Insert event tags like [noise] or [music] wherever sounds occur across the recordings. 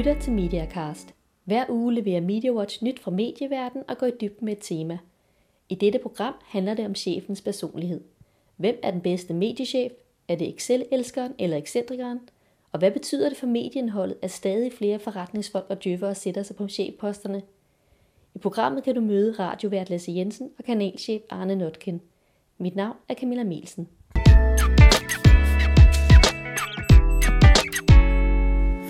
lytter til Mediacast. Hver uge leverer MediaWatch nyt fra medieverdenen og går i dybden med et tema. I dette program handler det om chefens personlighed. Hvem er den bedste mediechef? Er det Excel-elskeren eller ekscentrikeren? Og hvad betyder det for medieindholdet, at stadig flere forretningsfolk og djøffere sætter sig på chefposterne? I programmet kan du møde radiovært Lasse Jensen og kanalchef Arne Notkin. Mit navn er Camilla Melsen.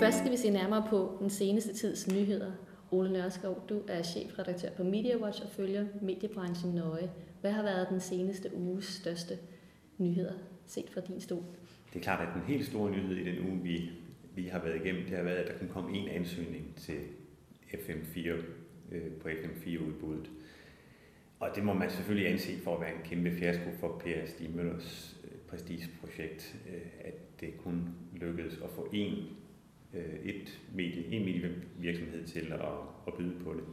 Først skal vi se nærmere på den seneste tids nyheder. Ole Nørskov, du er chefredaktør på MediaWatch og følger mediebranchen nøje. Hvad har været den seneste uges største nyheder set fra din stol? Det er klart, at den helt store nyhed i den uge, vi, vi har været igennem, det har været, at der kan komme en ansøgning til FM4 øh, på FM4-udbuddet. Og det må man selvfølgelig anse for at være en kæmpe fiasko for Per Stig Møllers øh, prestigeprojekt, øh, at det kun lykkedes at få en øh, et medie, en medievirksomhed til at, at byde på det.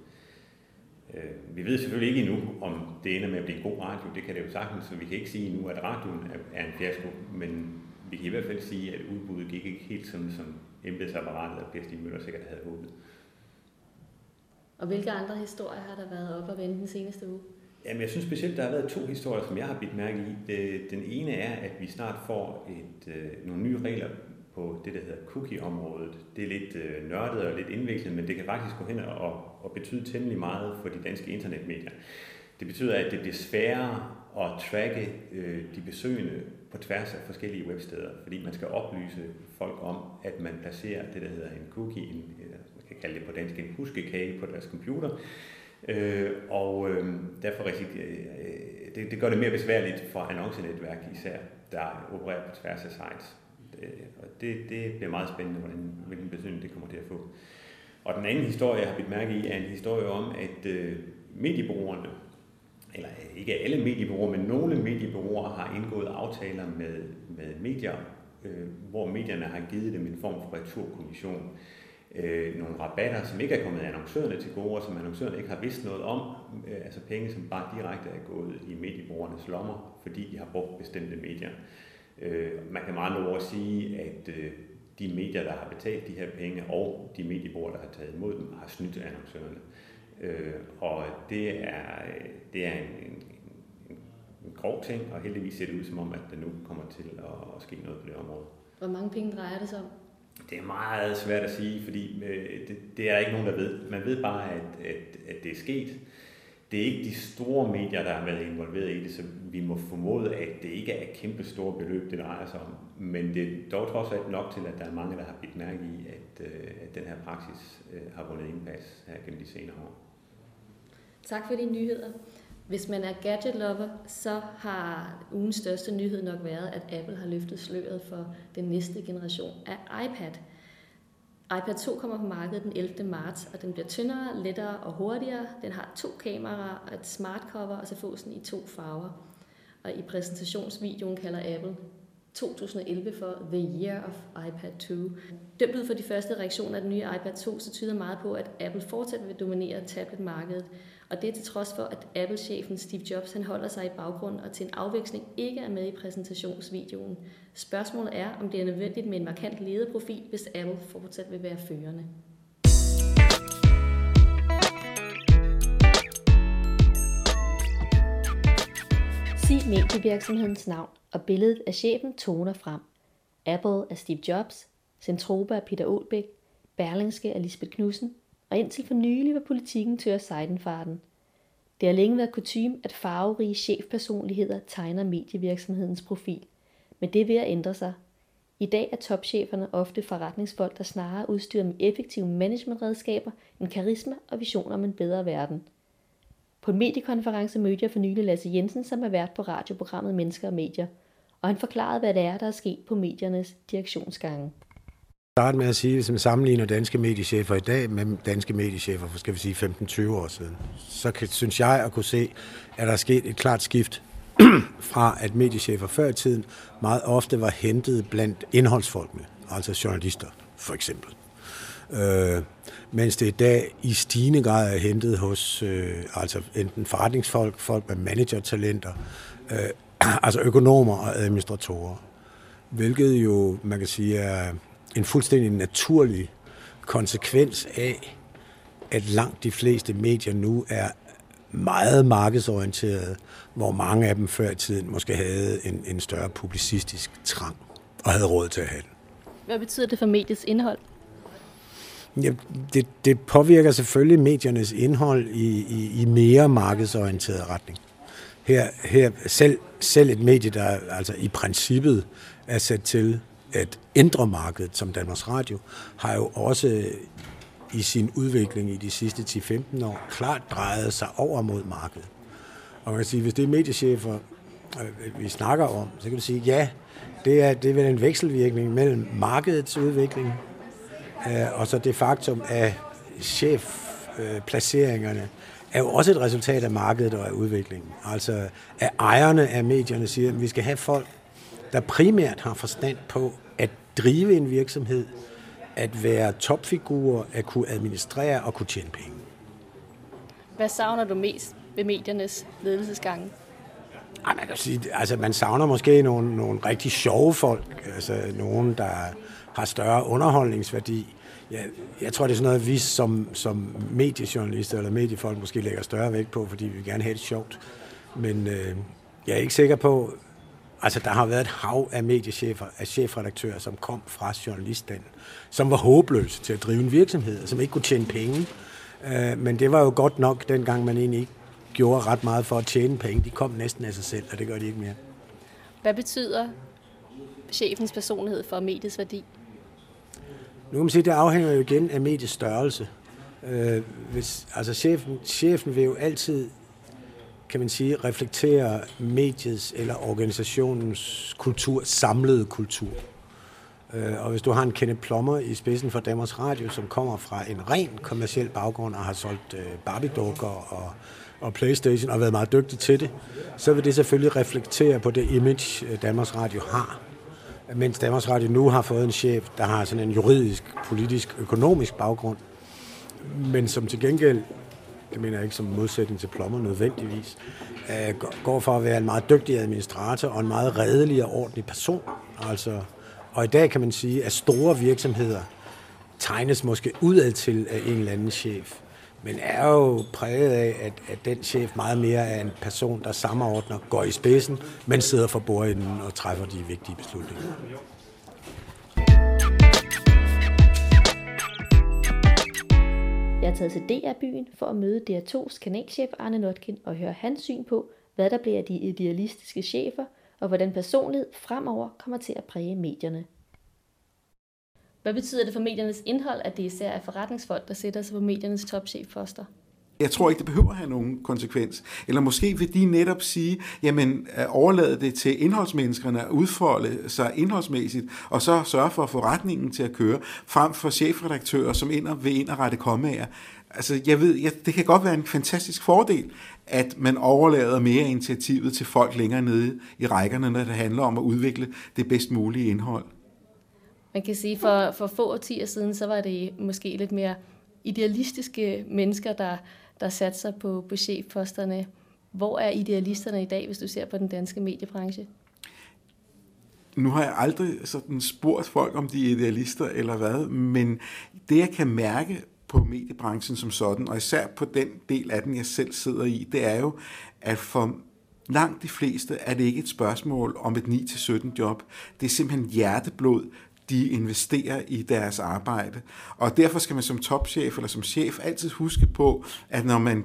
Øh, vi ved selvfølgelig ikke endnu, om det ender med at blive en god radio. Det kan det jo sagtens, så vi kan ikke sige endnu, at radioen er, er en fiasko, men vi kan i hvert fald sige, at udbuddet gik ikke helt sådan, som embedsapparatet og Per Stig Møller sikkert havde håbet. Og hvilke andre historier har der været op og vende den seneste uge? Jamen, jeg synes specielt, der har været to historier, som jeg har bidt mærke i. Den ene er, at vi snart får et, øh, nogle nye regler på det, der hedder cookie-området. Det er lidt øh, nørdet og lidt indviklet, men det kan faktisk gå hen og, og betyde temmelig meget for de danske internetmedier. Det betyder, at det bliver sværere at tracke øh, de besøgende på tværs af forskellige websteder, fordi man skal oplyse folk om, at man placerer det, der hedder en cookie, en, øh, man kan kalde det på dansk en huskekage på deres computer, øh, og øh, derfor øh, det, det gør det mere besværligt for annoncenetværk især, der opererer på tværs af sites. Øh, og det, det bliver meget spændende, hvordan, hvilken betydning det kommer til at få. Og den anden historie, jeg har blivet mærke i, er en historie om, at øh, mediebrugerne, eller øh, ikke alle mediebrugere, men nogle mediebrugere har indgået aftaler med, med medier, øh, hvor medierne har givet dem en form for returkommission. Øh, nogle rabatter, som ikke er kommet annoncørerne til gode, og som annoncørerne ikke har vidst noget om, øh, altså penge, som bare direkte er gået i mediebrugernes lommer, fordi de har brugt bestemte medier. Øh, man kan meget ord sige, at øh, de medier, der har betalt de her penge, og de mediebrugere, der har taget imod dem, har snydt annoncørerne. Øh, og det er, det er en, en, en, en grov ting, og heldigvis ser det ud som om, at der nu kommer til at, at ske noget på det område. Hvor mange penge drejer det sig om? Det er meget svært at sige, fordi det, det er ikke nogen, der ved. Man ved bare, at, at, at det er sket det er ikke de store medier, der har været involveret i det, så vi må formode, at det ikke er et kæmpe store beløb, det drejer sig om. Men det er dog trods alt nok til, at der er mange, der har bidt mærke i, at, øh, at den her praksis øh, har vundet indpas her gennem de senere år. Tak for de nyheder. Hvis man er gadget lover, så har ugens største nyhed nok været, at Apple har løftet sløret for den næste generation af iPad – iPad 2 kommer på markedet den 11. marts, og den bliver tyndere, lettere og hurtigere. Den har to kameraer og et smart cover, og så fås den i to farver. Og i præsentationsvideoen kalder Apple 2011 for The Year of iPad 2. Dømt ud for de første reaktioner af den nye iPad 2, så tyder meget på, at Apple fortsat vil dominere tabletmarkedet, og det er til trods for, at Apple-chefen Steve Jobs han holder sig i baggrund og til en afveksling ikke er med i præsentationsvideoen. Spørgsmålet er, om det er nødvendigt med en markant lederprofil, hvis Apple fortsat vil være førende. Sig medievirksomhedens navn, og billedet af chefen toner frem. Apple er Steve Jobs, Centroba er Peter Olbæk, Berlingske er Lisbeth Knudsen, og indtil for nylig var politikken tør sejdenfarten. Det har længe været kutume, at farverige chefpersonligheder tegner medievirksomhedens profil, men det er ved at ændre sig. I dag er topcheferne ofte forretningsfolk, der snarere udstyrer med effektive managementredskaber end karisma og visioner om en bedre verden. På en mediekonference mødte jeg for nylig Lasse Jensen, som er vært på radioprogrammet Mennesker og Medier, og han forklarede, hvad det er, der er sket på mediernes direktionsgange starte med at sige, hvis man sammenligner danske mediechefer i dag med danske mediechefer for, skal vi sige, 15-20 år siden, så kan, synes jeg at kunne se, at der er sket et klart skift [clears throat] fra, at mediechefer før i tiden meget ofte var hentet blandt indholdsfolkene, altså journalister for eksempel. Øh, mens det i dag i stigende grad er hentet hos øh, altså enten forretningsfolk, folk med managertalenter, øh, [clears throat] altså økonomer og administratorer. Hvilket jo, man kan sige, er en fuldstændig naturlig konsekvens af, at langt de fleste medier nu er meget markedsorienterede, hvor mange af dem før i tiden måske havde en, en større publicistisk trang og havde råd til at have den. Hvad betyder det for mediets indhold? Ja, det, det påvirker selvfølgelig mediernes indhold i, i, i mere markedsorienteret retning. Her, her selv, selv et medie, der altså i princippet er sat til at ændre markedet, som Danmarks Radio, har jo også i sin udvikling i de sidste 10-15 år klart drejet sig over mod markedet. Og man kan sige, hvis det er mediechefer, øh, vi snakker om, så kan du sige, ja, det er, det er vel en vekselvirkning mellem markedets udvikling øh, og så det faktum, at chefplaceringerne er jo også et resultat af markedet og af udviklingen. Altså, at ejerne af medierne siger, at vi skal have folk, der primært har forstand på at drive en virksomhed, at være topfigurer, at kunne administrere og kunne tjene penge. Hvad savner du mest ved mediernes ledelsesgange? Ej, man kan sige, altså man savner måske nogle, nogle rigtig sjove folk, altså nogen, der har større underholdningsværdi. Ja, jeg tror, det er sådan noget, vi som, som mediejournalister eller mediefolk måske lægger større vægt på, fordi vi vil gerne have det sjovt. Men øh, jeg er ikke sikker på, altså der har været et hav af mediechefer, af chefredaktører, som kom fra journaliststanden, som var håbløse til at drive en virksomhed, som ikke kunne tjene penge. Øh, men det var jo godt nok, dengang man egentlig ikke gjorde ret meget for at tjene penge. De kom næsten af sig selv, og det gør de ikke mere. Hvad betyder chefens personlighed for mediets værdi? Nu kan man sige, det afhænger jo igen af mediets størrelse. Øh, hvis, altså chefen, chefen vil jo altid, kan man sige, reflektere mediets eller organisationens kultur, samlede kultur. Øh, og hvis du har en Kenneth Plommer i spidsen for Danmarks Radio, som kommer fra en ren kommersiel baggrund og har solgt øh, Barbie-dukker og, og Playstation og været meget dygtig til det, så vil det selvfølgelig reflektere på det image, øh, Danmarks Radio har mens Danmarks Radio nu har fået en chef, der har sådan en juridisk, politisk, økonomisk baggrund, men som til gengæld, det mener jeg ikke som modsætning til plommer nødvendigvis, øh, går for at være en meget dygtig administrator og en meget redelig og ordentlig person. Altså, og i dag kan man sige, at store virksomheder tegnes måske udad til af en eller anden chef men er jo præget af, at, at den chef meget mere er en person, der samordner, går i spidsen, men sidder for bordenden og træffer de vigtige beslutninger. Jeg er taget til DR-byen for at møde DR2's kanalchef Arne Notkin og høre hans syn på, hvad der bliver de idealistiske chefer, og hvordan personlighed fremover kommer til at præge medierne. Hvad betyder det for mediernes indhold, at det især er forretningsfolk, der sætter sig på mediernes topchefposter? Jeg tror ikke, det behøver at have nogen konsekvens. Eller måske vil de netop sige, jamen øh, overlade det til indholdsmenneskerne at udfolde sig indholdsmæssigt, og så sørge for at få retningen til at køre, frem for chefredaktører, som ind og vil ind og rette kommaer. Altså, jeg ved, jeg, det kan godt være en fantastisk fordel, at man overlader mere initiativet til folk længere nede i rækkerne, når det handler om at udvikle det bedst mulige indhold. Man kan sige, for, for få årtier siden, så var det måske lidt mere idealistiske mennesker, der, der satte sig på, på chefposterne. Hvor er idealisterne i dag, hvis du ser på den danske mediebranche? Nu har jeg aldrig sådan spurgt folk, om de er idealister eller hvad, men det jeg kan mærke på mediebranchen som sådan, og især på den del af den, jeg selv sidder i, det er jo, at for langt de fleste er det ikke et spørgsmål om et 9-17 job. Det er simpelthen hjerteblod, de investerer i deres arbejde. Og derfor skal man som topchef eller som chef altid huske på, at når man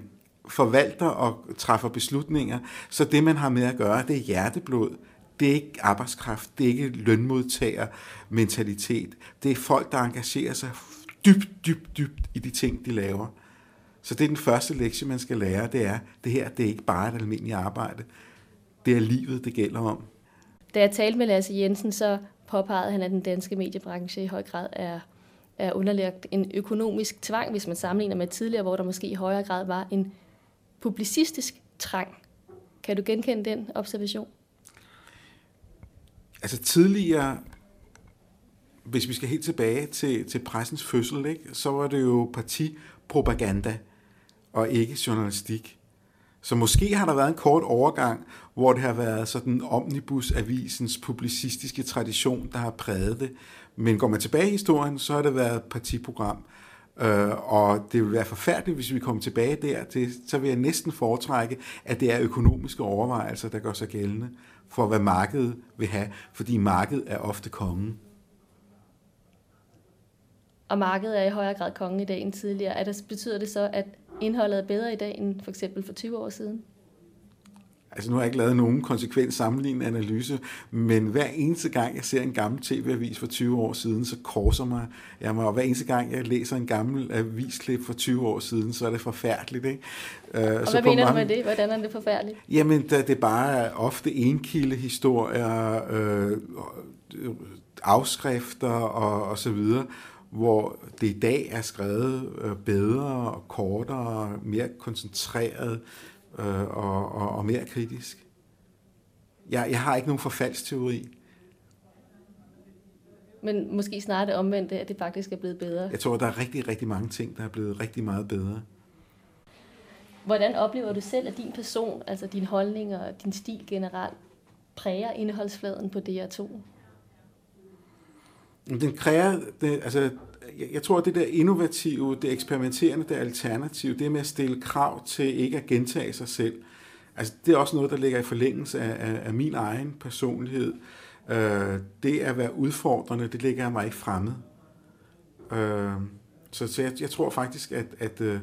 forvalter og træffer beslutninger, så det man har med at gøre, det er hjerteblod. Det er ikke arbejdskraft, det er ikke lønmodtager mentalitet. Det er folk, der engagerer sig dybt, dybt, dybt i de ting, de laver. Så det er den første lektie, man skal lære, det er, det her det er ikke bare et almindeligt arbejde. Det er livet, det gælder om. Da jeg talte med Lasse Jensen, så påpegede han, at den danske mediebranche i høj grad er, er underlagt en økonomisk tvang, hvis man sammenligner med tidligere, hvor der måske i højere grad var en publicistisk trang. Kan du genkende den observation? Altså tidligere, hvis vi skal helt tilbage til, til pressens fødsel, ikke, så var det jo partipropaganda og ikke journalistik. Så måske har der været en kort overgang, hvor det har været sådan omnibusavisens publicistiske tradition, der har præget det. Men går man tilbage i historien, så har det været partiprogram. Øh, og det vil være forfærdeligt, hvis vi kommer tilbage der. Det, så vil jeg næsten foretrække, at det er økonomiske overvejelser, der gør sig gældende for, hvad markedet vil have. Fordi markedet er ofte kongen. Og markedet er i højere grad kongen i dag end tidligere. Er det, betyder det så, at indholdet er bedre i dag end for eksempel for 20 år siden? Altså nu har jeg ikke lavet nogen konsekvent sammenlignende analyse, men hver eneste gang, jeg ser en gammel tv-avis for 20 år siden, så korser mig jeg mig, og hver eneste gang, jeg læser en gammel avisklip for 20 år siden, så er det forfærdeligt. Ikke? Uh, og så hvad mener mange, du med det? Hvordan er det forfærdeligt? Jamen, da det bare er ofte enkildehistorier, øh, afskrifter og, og så videre, hvor det i dag er skrevet øh, bedre og kortere, mere koncentreret, øh, og, og, og mere kritisk. Jeg, jeg har ikke nogen forfaldsteori. Men måske snarere det omvendte, at det faktisk er blevet bedre. Jeg tror, der er rigtig, rigtig mange ting, der er blevet rigtig meget bedre. Hvordan oplever du selv, at din person, altså din holdning og din stil generelt, præger indholdsfladen på DR2? Den kræver, det, altså, jeg, jeg tror, at det der innovative, det eksperimenterende, det alternative, det med at stille krav til ikke at gentage sig selv, altså, det er også noget, der ligger i forlængelse af, af, af min egen personlighed. Øh, det at være udfordrende, det ligger mig ikke fremmed. Øh, så så jeg, jeg tror faktisk, at, at øh,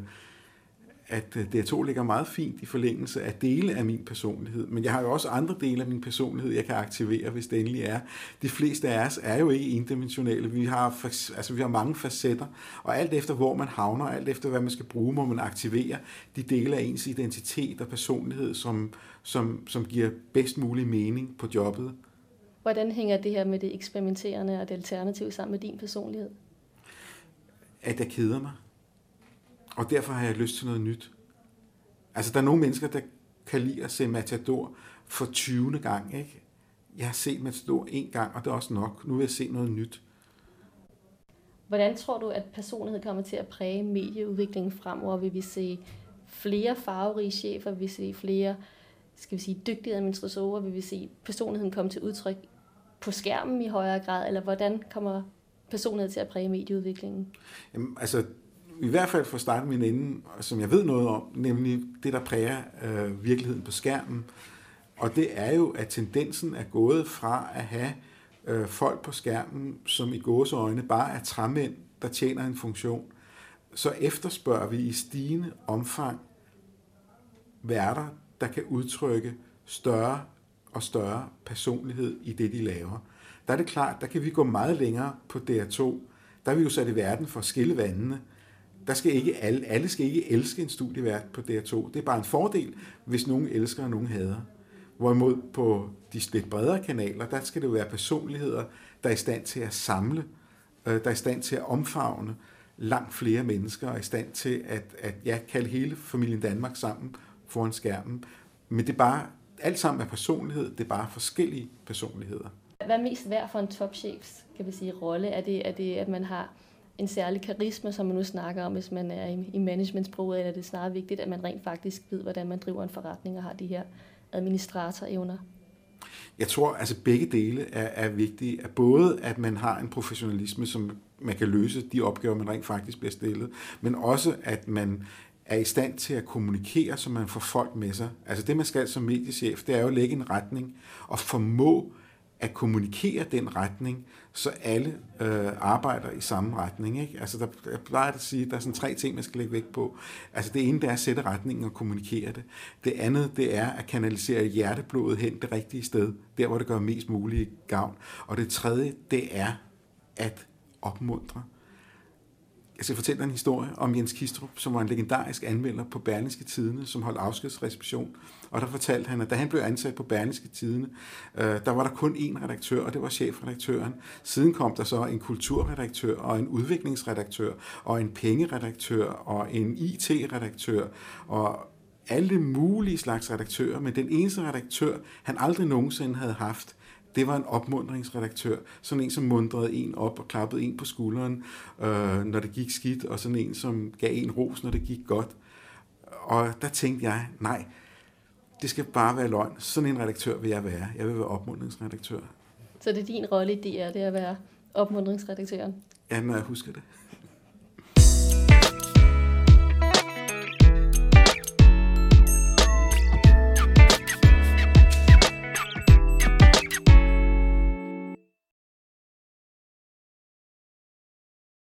at øh, DR2 ligger meget fint i forlængelse af dele af min personlighed, men jeg har jo også andre dele af min personlighed, jeg kan aktivere, hvis det endelig er. De fleste af os er jo ikke endimensionale. Vi har, altså, vi har mange facetter, og alt efter hvor man havner, alt efter hvad man skal bruge, må man aktivere de dele af ens identitet og personlighed, som, som, som giver bedst mulig mening på jobbet. Hvordan hænger det her med det eksperimenterende og det alternative sammen med din personlighed? At jeg keder mig. Og derfor har jeg lyst til noget nyt. Altså, der er nogle mennesker, der kan lide at se Matador for 20. gang, ikke? Jeg har set Matador en gang, og det er også nok. Nu vil jeg se noget nyt. Hvordan tror du, at personlighed kommer til at præge medieudviklingen fremover? Vil vi se flere farverige chefer? Vil vi se flere skal vi sige, dygtige administratorer? Vil vi se personligheden komme til udtryk på skærmen i højere grad? Eller hvordan kommer personlighed til at præge medieudviklingen? Jamen, altså, i hvert fald for at starte min ende, som jeg ved noget om, nemlig det, der præger øh, virkeligheden på skærmen. Og det er jo, at tendensen er gået fra at have øh, folk på skærmen, som i gåseøjne bare er træmænd, der tjener en funktion, så efterspørger vi i stigende omfang værter, der kan udtrykke større og større personlighed i det, de laver. Der er det klart, der kan vi gå meget længere på DR2. Der er vi jo sat i verden for at skille vandene der skal ikke alle, alle skal ikke elske en studievært på DR2. Det er bare en fordel, hvis nogen elsker og nogen hader. Hvorimod på de lidt bredere kanaler, der skal det jo være personligheder, der er i stand til at samle, øh, der er i stand til at omfavne langt flere mennesker, og er i stand til at, at ja, kalde hele familien Danmark sammen foran skærmen. Men det er bare, alt sammen er personlighed, det er bare forskellige personligheder. Hvad er mest værd for en topchefs, kan vi sige, rolle? Er det, er det, at man har en særlig karisma, som man nu snakker om, hvis man er i, i managementsproget, eller er snarere vigtigt, at man rent faktisk ved, hvordan man driver en forretning og har de her administratorevner? Jeg tror, altså begge dele er, er vigtige. At både at man har en professionalisme, som man kan løse de opgaver, man rent faktisk bliver stillet, men også at man er i stand til at kommunikere, så man får folk med sig. Altså det, man skal som mediechef, det er jo at lægge en retning og formå at kommunikere den retning, så alle øh, arbejder i samme retning. Ikke? Altså der, jeg plejer at sige, at der er sådan tre ting, man skal lægge vægt på. Altså det ene, det er at sætte retningen og kommunikere det. Det andet, det er at kanalisere hjerteblodet hen det rigtige sted, der hvor det gør mest mulig gavn. Og det tredje, det er at opmuntre. Jeg skal fortælle dig en historie om Jens Kistrup, som var en legendarisk anmelder på Berlingske Tidene, som holdt afskedsreception. Og der fortalte han, at da han blev ansat på Berlingske Tidene, øh, der var der kun én redaktør, og det var chefredaktøren. Siden kom der så en kulturredaktør, og en udviklingsredaktør, og en pengeredaktør, og en IT-redaktør, og alle mulige slags redaktører, men den eneste redaktør, han aldrig nogensinde havde haft, det var en opmundringsredaktør. Sådan en, som mundrede en op og klappede en på skulderen, øh, når det gik skidt, og sådan en, som gav en ros, når det gik godt. Og der tænkte jeg, nej, det skal bare være løgn. Sådan en redaktør vil jeg være. Jeg vil være opmuntringsredaktør. Så det er din rolle i DR, det er at være opmundringsredaktøren. Ja, når jeg husker det.